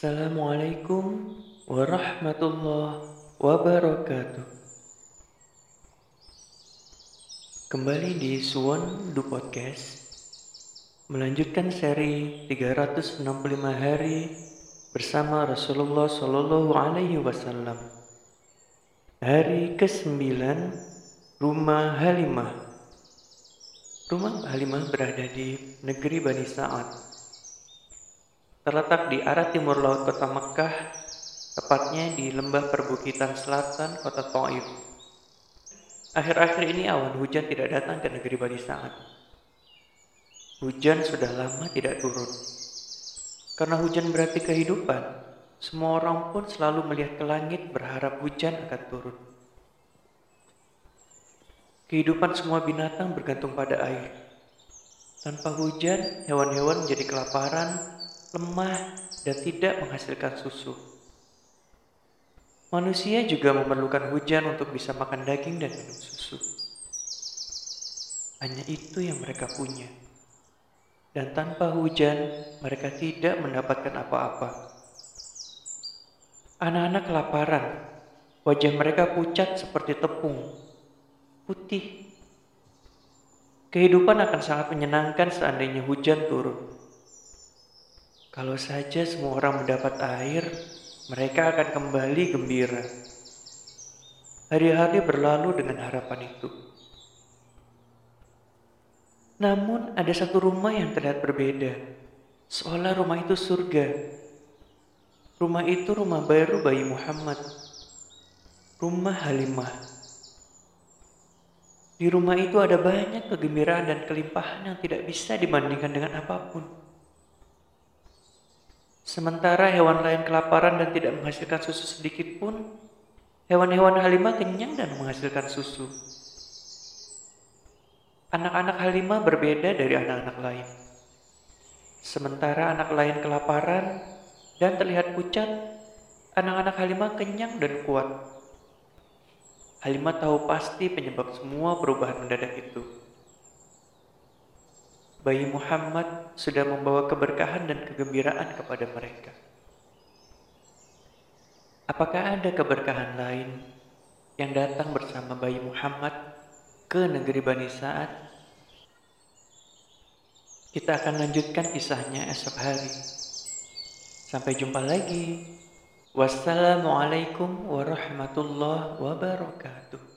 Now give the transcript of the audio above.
Assalamualaikum warahmatullahi wabarakatuh. Kembali di Suwon Du Podcast melanjutkan seri 365 hari bersama Rasulullah Shallallahu Alaihi Wasallam. Hari ke-9 Rumah Halimah. Rumah Halimah berada di negeri Bani Sa'ad terletak di arah timur laut kota Mekah, tepatnya di lembah perbukitan selatan kota Taif. Akhir-akhir ini awan hujan tidak datang ke negeri Bani Sa'ad. Hujan sudah lama tidak turun. Karena hujan berarti kehidupan, semua orang pun selalu melihat ke langit berharap hujan akan turun. Kehidupan semua binatang bergantung pada air. Tanpa hujan, hewan-hewan menjadi kelaparan, lemah, dan tidak menghasilkan susu. Manusia juga memerlukan hujan untuk bisa makan daging dan minum susu. Hanya itu yang mereka punya. Dan tanpa hujan, mereka tidak mendapatkan apa-apa. Anak-anak kelaparan, wajah mereka pucat seperti tepung, putih. Kehidupan akan sangat menyenangkan seandainya hujan turun. Kalau saja semua orang mendapat air, mereka akan kembali gembira. Hari-hari berlalu dengan harapan itu. Namun ada satu rumah yang terlihat berbeda, seolah rumah itu surga. Rumah itu rumah baru bayi Muhammad, rumah Halimah. Di rumah itu ada banyak kegembiraan dan kelimpahan yang tidak bisa dibandingkan dengan apa pun. Sementara hewan lain kelaparan dan tidak menghasilkan susu sedikit pun, hewan-hewan Halimah kenyang dan menghasilkan susu. Anak-anak Halimah berbeda dari anak-anak lain. Sementara anak lain kelaparan dan terlihat pucat, anak-anak Halimah kenyang dan kuat. Halimah tahu pasti penyebab semua perubahan mendadak itu bayi Muhammad sudah membawa keberkahan dan kegembiraan kepada mereka. Apakah ada keberkahan lain yang datang bersama bayi Muhammad ke negeri Bani Sa'ad? Kita akan lanjutkan kisahnya esok hari. Sampai jumpa lagi. Wassalamualaikum warahmatullahi wabarakatuh.